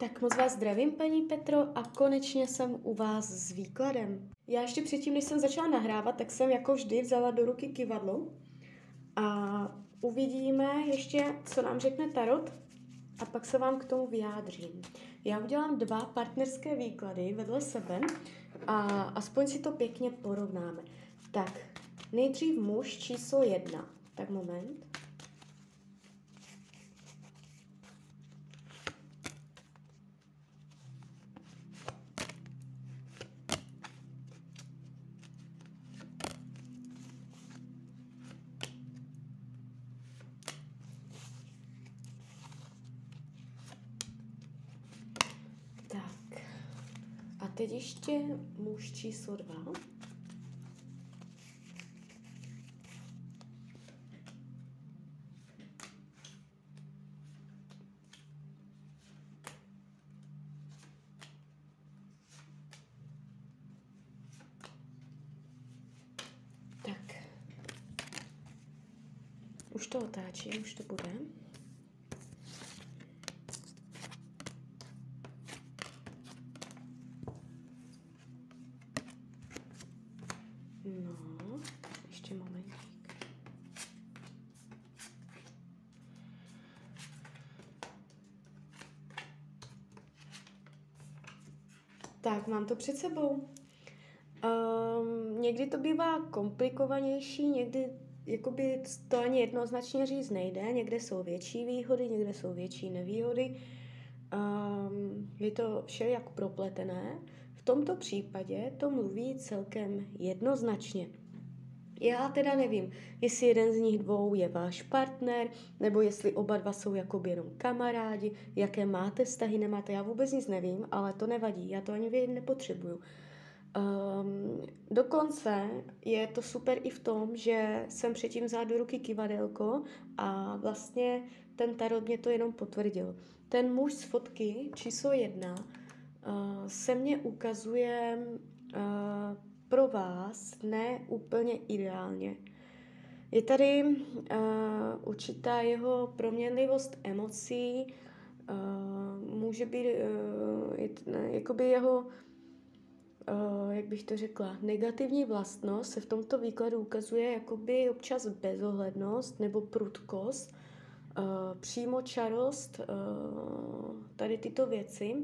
Tak moc vás zdravím, paní Petro, a konečně jsem u vás s výkladem. Já ještě předtím, než jsem začala nahrávat, tak jsem jako vždy vzala do ruky kivadlo a uvidíme ještě, co nám řekne Tarot a pak se vám k tomu vyjádřím. Já udělám dva partnerské výklady vedle sebe a aspoň si to pěkně porovnáme. Tak, nejdřív muž číslo jedna. Tak moment. Teď ještě muž číslo dva. Tak. Už to otáčím, už to bude. Tak, mám to před sebou. Um, někdy to bývá komplikovanější, někdy jakoby to ani jednoznačně říct nejde. Někde jsou větší výhody, někde jsou větší nevýhody. Um, je to vše jak propletené. V tomto případě to mluví celkem jednoznačně. Já teda nevím, jestli jeden z nich dvou je váš partner, nebo jestli oba dva jsou jako jenom kamarádi, jaké máte vztahy, nemáte, já vůbec nic nevím, ale to nevadí, já to ani vědět nepotřebuju. Um, dokonce je to super i v tom, že jsem předtím vzala do ruky kivadelko a vlastně ten tarot mě to jenom potvrdil. Ten muž z fotky číslo jedna uh, se mně ukazuje uh, pro vás ne úplně ideálně. Je tady uh, určitá jeho proměnlivost emocí, uh, může být uh, je, jakoby jeho, uh, jak bych to řekla, negativní vlastnost se v tomto výkladu ukazuje jakoby občas bezohlednost nebo prudkost, uh, přímočarost, uh, tady tyto věci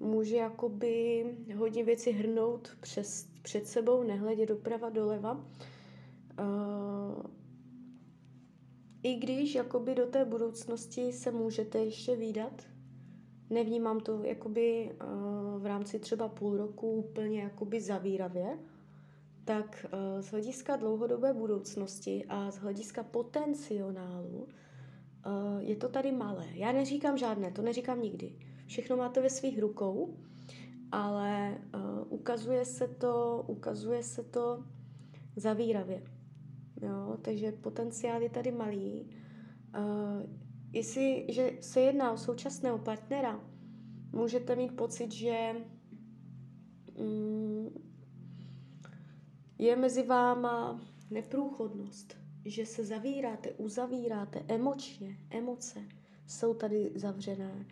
může jakoby hodně věci hrnout přes, před sebou, nehledě doprava, doleva. Uh, I když jakoby do té budoucnosti se můžete ještě výdat, nevnímám to jakoby uh, v rámci třeba půl roku úplně jakoby zavíravě, tak uh, z hlediska dlouhodobé budoucnosti a z hlediska potenciálu je to tady malé. Já neříkám žádné, to neříkám nikdy všechno máte ve svých rukou, ale uh, ukazuje se to, ukazuje se to zavíravě. Jo, takže potenciál je tady malý. Uh, jestli že se jedná o současného partnera, můžete mít pocit, že um, je mezi váma neprůchodnost, že se zavíráte, uzavíráte emočně, emoce jsou tady zavřené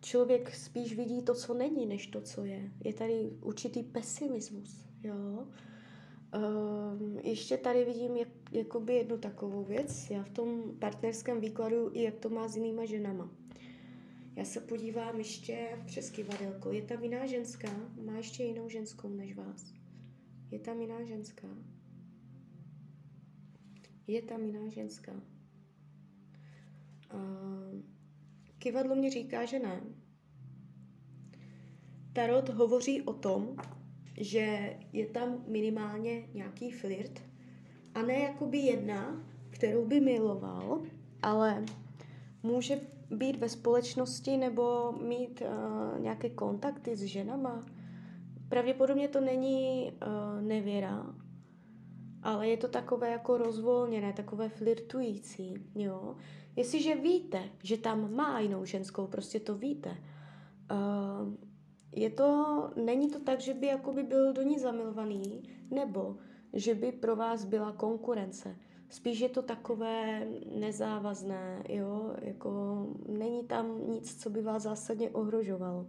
člověk spíš vidí to, co není, než to, co je. Je tady určitý pesimismus, jo. Um, ještě tady vidím jak, jakoby jednu takovou věc. Já v tom partnerském výkladu i jak to má s jinýma ženama. Já se podívám ještě přes kivadelko. Je tam jiná ženská? Má ještě jinou ženskou než vás? Je tam jiná ženská? Je tam jiná ženská? Um, Kivadlo mě říká, že ne. Tarot hovoří o tom, že je tam minimálně nějaký flirt a ne jakoby jedna, kterou by miloval, ale může být ve společnosti nebo mít uh, nějaké kontakty s ženama. Pravděpodobně to není uh, nevěra, ale je to takové jako rozvolněné, takové flirtující, jo. Jestliže víte, že tam má jinou ženskou, prostě to víte, uh, je to, není to tak, že by jakoby byl do ní zamilovaný, nebo že by pro vás byla konkurence. Spíš je to takové nezávazné, jo, jako není tam nic, co by vás zásadně ohrožovalo.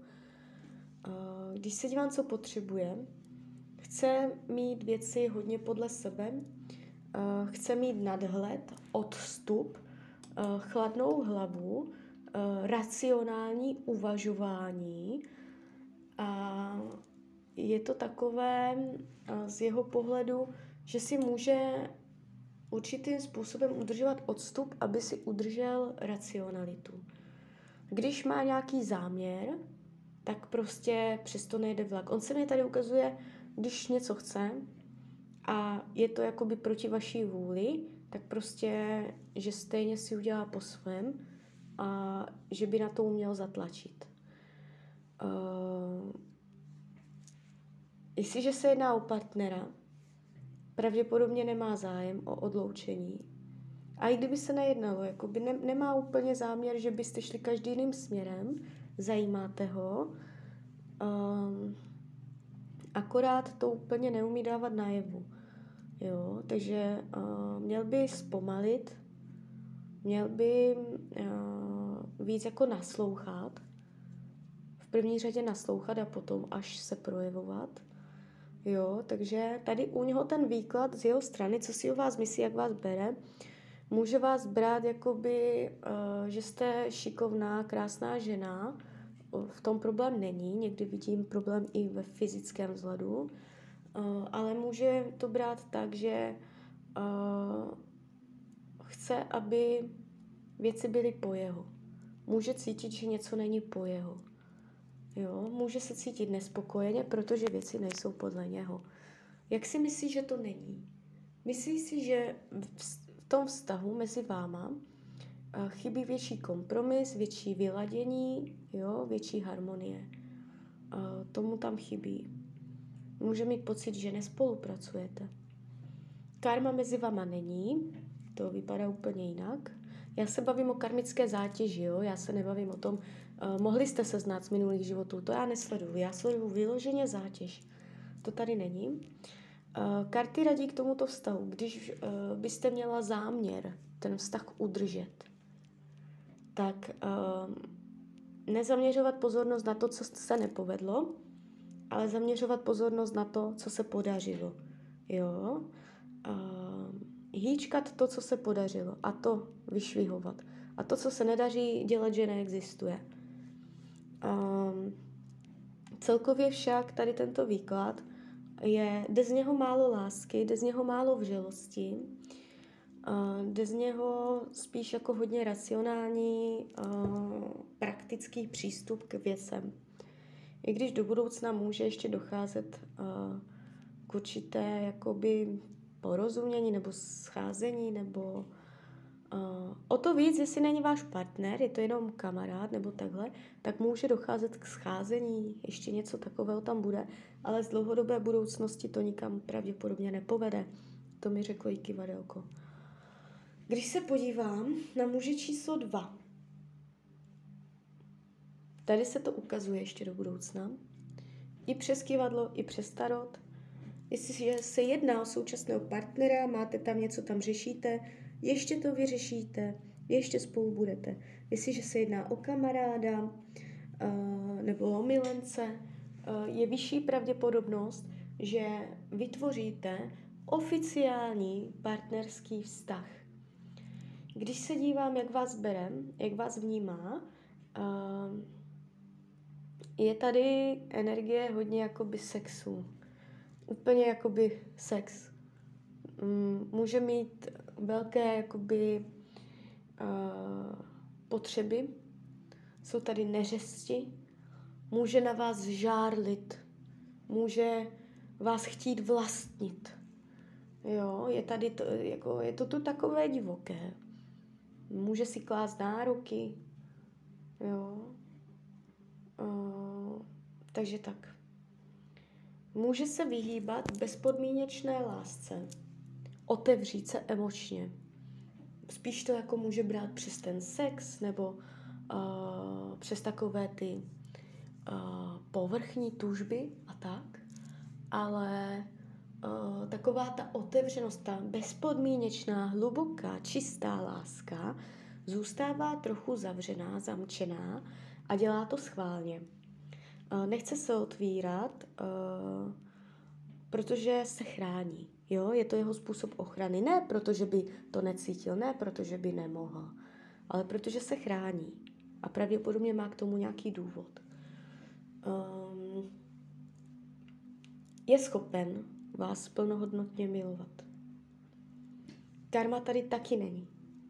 Když se dívám, co potřebuje, chce mít věci hodně podle sebe, chce mít nadhled, odstup, chladnou hlavu, racionální uvažování a je to takové z jeho pohledu, že si může určitým způsobem udržovat odstup, aby si udržel racionalitu. Když má nějaký záměr, tak prostě přesto nejde vlak. On se mi tady ukazuje, když něco chce a je to jakoby proti vaší vůli, tak prostě, že stejně si udělá po svém a že by na to uměl zatlačit. Uh, jestliže se jedná o partnera, pravděpodobně nemá zájem o odloučení. A i kdyby se nejednalo, jakoby ne, nemá úplně záměr, že byste šli každý jiným směrem, zajímáte ho, um, akorát to úplně neumí dávat najevu. Jo, takže uh, měl by zpomalit, měl by uh, víc jako naslouchat, v první řadě naslouchat a potom až se projevovat. Jo, takže tady u něho ten výklad z jeho strany, co si o vás myslí, jak vás bere, může vás brát jakoby, uh, že jste šikovná, krásná žena, v tom problém není, někdy vidím problém i ve fyzickém vzhledu, ale může to brát tak, že uh, chce, aby věci byly po jeho. Může cítit, že něco není po jeho. Jo, může se cítit nespokojeně, protože věci nejsou podle něho. Jak si myslí, že to není? Myslí si, že v tom vztahu mezi váma eh, chybí větší kompromis, větší vyladění, jo, větší harmonie. Tomu tam chybí. Může mít pocit, že nespolupracujete. Karma mezi vama není, to vypadá úplně jinak. Já se bavím o karmické zátěži, jo? já se nebavím o tom, uh, mohli jste se znát z minulých životů, to já nesleduju, já sleduju vyloženě zátěž. To tady není. Uh, karty radí k tomuto vztahu, když uh, byste měla záměr ten vztah udržet, tak uh, nezaměřovat pozornost na to, co se nepovedlo, ale zaměřovat pozornost na to, co se podařilo. Jo? Uh, hýčkat to, co se podařilo a to vyšvihovat. A to, co se nedaří, dělat, že neexistuje. Um, celkově však tady tento výklad je, jde z něho málo lásky, jde z něho málo vřelosti, uh, jde z něho spíš jako hodně racionální, uh, praktický přístup k věcem. I když do budoucna může ještě docházet uh, k určité jakoby porozumění nebo scházení nebo Uh, o to víc, jestli není váš partner, je to jenom kamarád nebo takhle, tak může docházet k scházení, ještě něco takového tam bude, ale z dlouhodobé budoucnosti to nikam pravděpodobně nepovede. To mi řeklo i kivadelko. Když se podívám na muže číslo dva, tady se to ukazuje ještě do budoucna, i přes kivadlo, i přes tarot, Jestliže se jedná o současného partnera, máte tam něco, tam řešíte, ještě to vyřešíte, ještě spolu budete. Jestliže se jedná o kamaráda uh, nebo o milence, uh, je vyšší pravděpodobnost, že vytvoříte oficiální partnerský vztah. Když se dívám, jak vás berem, jak vás vnímá, uh, je tady energie hodně jakoby sexu úplně jakoby sex. Mm, může mít velké jakoby uh, potřeby, jsou tady neřesti, může na vás žárlit, může vás chtít vlastnit. Jo, je tady to, jako, je to tu takové divoké. Může si klást nároky, jo. Uh, takže tak. Může se vyhýbat bezpodmínečné lásce, otevřít se emočně. Spíš to jako může brát přes ten sex nebo uh, přes takové ty uh, povrchní tužby a tak, ale uh, taková ta otevřenost, ta bezpodmínečná, hluboká, čistá láska zůstává trochu zavřená, zamčená a dělá to schválně. Nechce se otvírat, uh, protože se chrání. Jo, je to jeho způsob ochrany. Ne protože by to necítil, ne protože by nemohl, ale protože se chrání. A pravděpodobně má k tomu nějaký důvod. Um, je schopen vás plnohodnotně milovat. Karma tady taky není.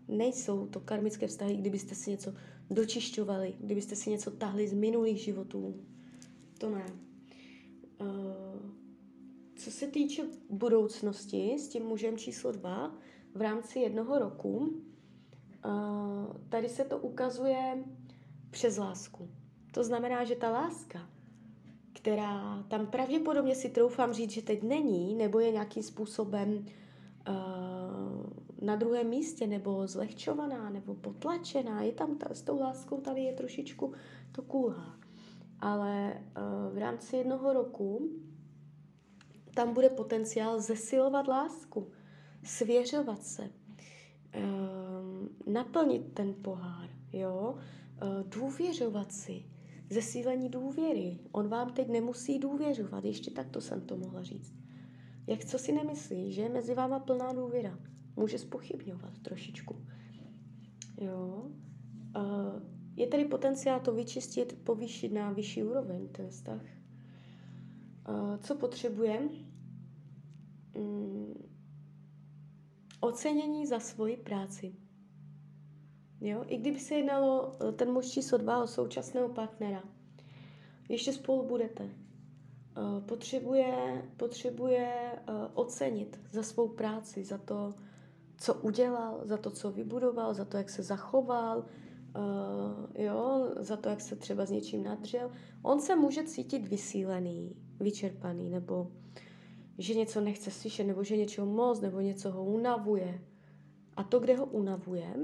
Nejsou to karmické vztahy, kdybyste si něco dočišťovali, kdybyste si něco tahli z minulých životů. To ne. Uh, co se týče budoucnosti s tím mužem číslo dva v rámci jednoho roku, uh, tady se to ukazuje přes lásku. To znamená, že ta láska, která tam pravděpodobně si troufám říct, že teď není, nebo je nějakým způsobem uh, na druhém místě, nebo zlehčovaná, nebo potlačená, je tam ta, s tou láskou tady je trošičku to kulhá. Ale uh, v rámci jednoho roku tam bude potenciál zesilovat lásku, svěřovat se, um, naplnit ten pohár, jo, uh, důvěřovat si, zesílení důvěry. On vám teď nemusí důvěřovat, ještě tak to jsem to mohla říct. Jak co si nemyslí, že je mezi váma plná důvěra? Může spochybňovat trošičku. Jo. Je tady potenciál to vyčistit, povýšit na vyšší úroveň, ten vztah. Co potřebujeme? Um, ocenění za svoji práci. Jo? I kdyby se jednalo eh, ten muž číslo dva o současného partnera, ještě spolu budete, eh, potřebuje, potřebuje eh, ocenit za svou práci, za to, co udělal, za to, co vybudoval, za to, jak se zachoval, jo, za to, jak se třeba s něčím nadřel. On se může cítit vysílený, vyčerpaný, nebo že něco nechce slyšet, nebo že něčeho moc, nebo něco ho unavuje. A to, kde ho unavuje,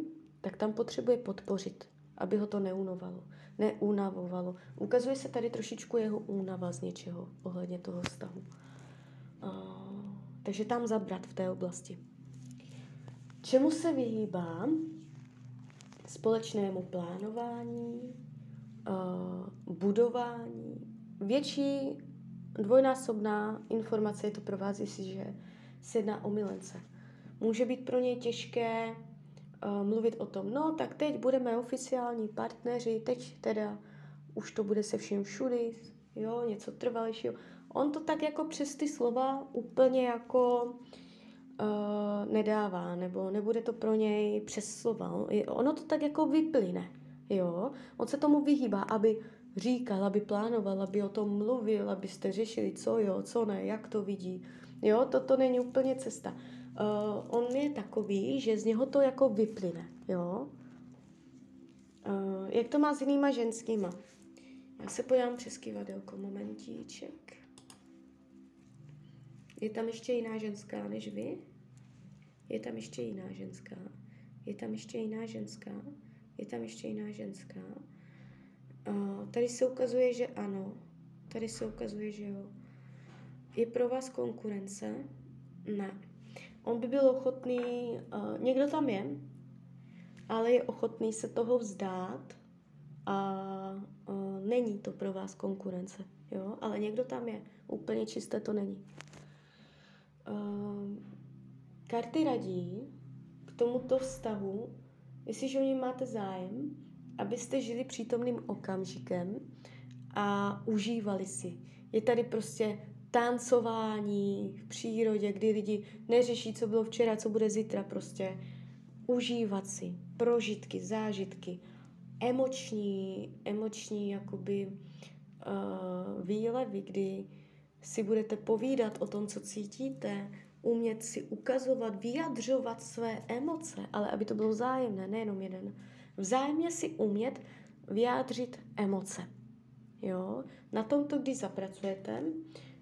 tak tam potřebuje podpořit, aby ho to neunovalo, neunavovalo. Ukazuje se tady trošičku jeho únava z něčeho ohledně toho vztahu. Uh, takže tam zabrat v té oblasti. Čemu se vyhýbá? Společnému plánování, uh, budování. Větší dvojnásobná informace je to pro vás, jestliže se jedná o milence. Může být pro něj těžké uh, mluvit o tom, no tak teď budeme oficiální partneři, teď teda už to bude se vším všudy, jo, něco trvalejšího. On to tak jako přes ty slova úplně jako uh, nedává, nebo nebude to pro něj přes slova. Ono to tak jako vyplyne, jo. On se tomu vyhýbá, aby říkal, aby plánoval, aby o tom mluvil, abyste řešili, co jo, co ne, jak to vidí. Jo, toto není úplně cesta uh, on je takový, že z něho to jako vyplyne, jo. Uh, jak to má s jinýma ženskýma? Já se podívám přes kivadelko, momentíček. Je tam ještě jiná ženská než vy? Je tam ještě jiná ženská? Je tam ještě jiná ženská? Je tam ještě jiná ženská? Uh, tady se ukazuje, že ano. Tady se ukazuje, že jo. Je pro vás konkurence? Ne on by byl ochotný, uh, někdo tam je, ale je ochotný se toho vzdát a uh, není to pro vás konkurence, jo, ale někdo tam je, úplně čisté to není. Uh, karty radí k tomuto vztahu, jestliže o něj máte zájem, abyste žili přítomným okamžikem a užívali si. Je tady prostě tancování v přírodě, kdy lidi neřeší, co bylo včera, co bude zítra, prostě užívat si prožitky, zážitky, emoční, emoční jakoby uh, výlevy, kdy si budete povídat o tom, co cítíte, umět si ukazovat, vyjadřovat své emoce, ale aby to bylo vzájemné, nejenom jeden. Vzájemně si umět vyjádřit emoce. Jo? Na tomto, když zapracujete,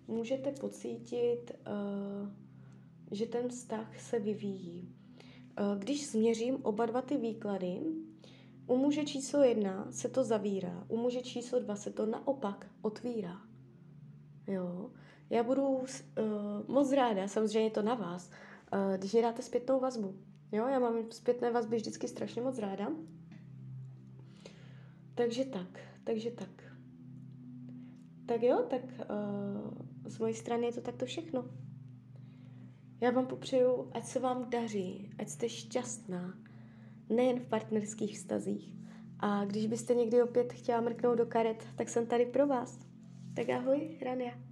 můžete pocítit, uh, že ten vztah se vyvíjí. Uh, když změřím oba dva ty výklady, u muže číslo jedna se to zavírá, u muže číslo dva se to naopak otvírá. Jo? Já budu uh, moc ráda, samozřejmě to na vás, uh, když mi dáte zpětnou vazbu. Jo, já mám zpětné vazby vždycky strašně moc ráda. Takže tak, takže tak. Tak jo, tak uh, z mojej strany je to takto všechno. Já vám popřeju, ať se vám daří, ať jste šťastná, nejen v partnerských vztazích. A když byste někdy opět chtěla mrknout do karet, tak jsem tady pro vás. Tak ahoj, Rania.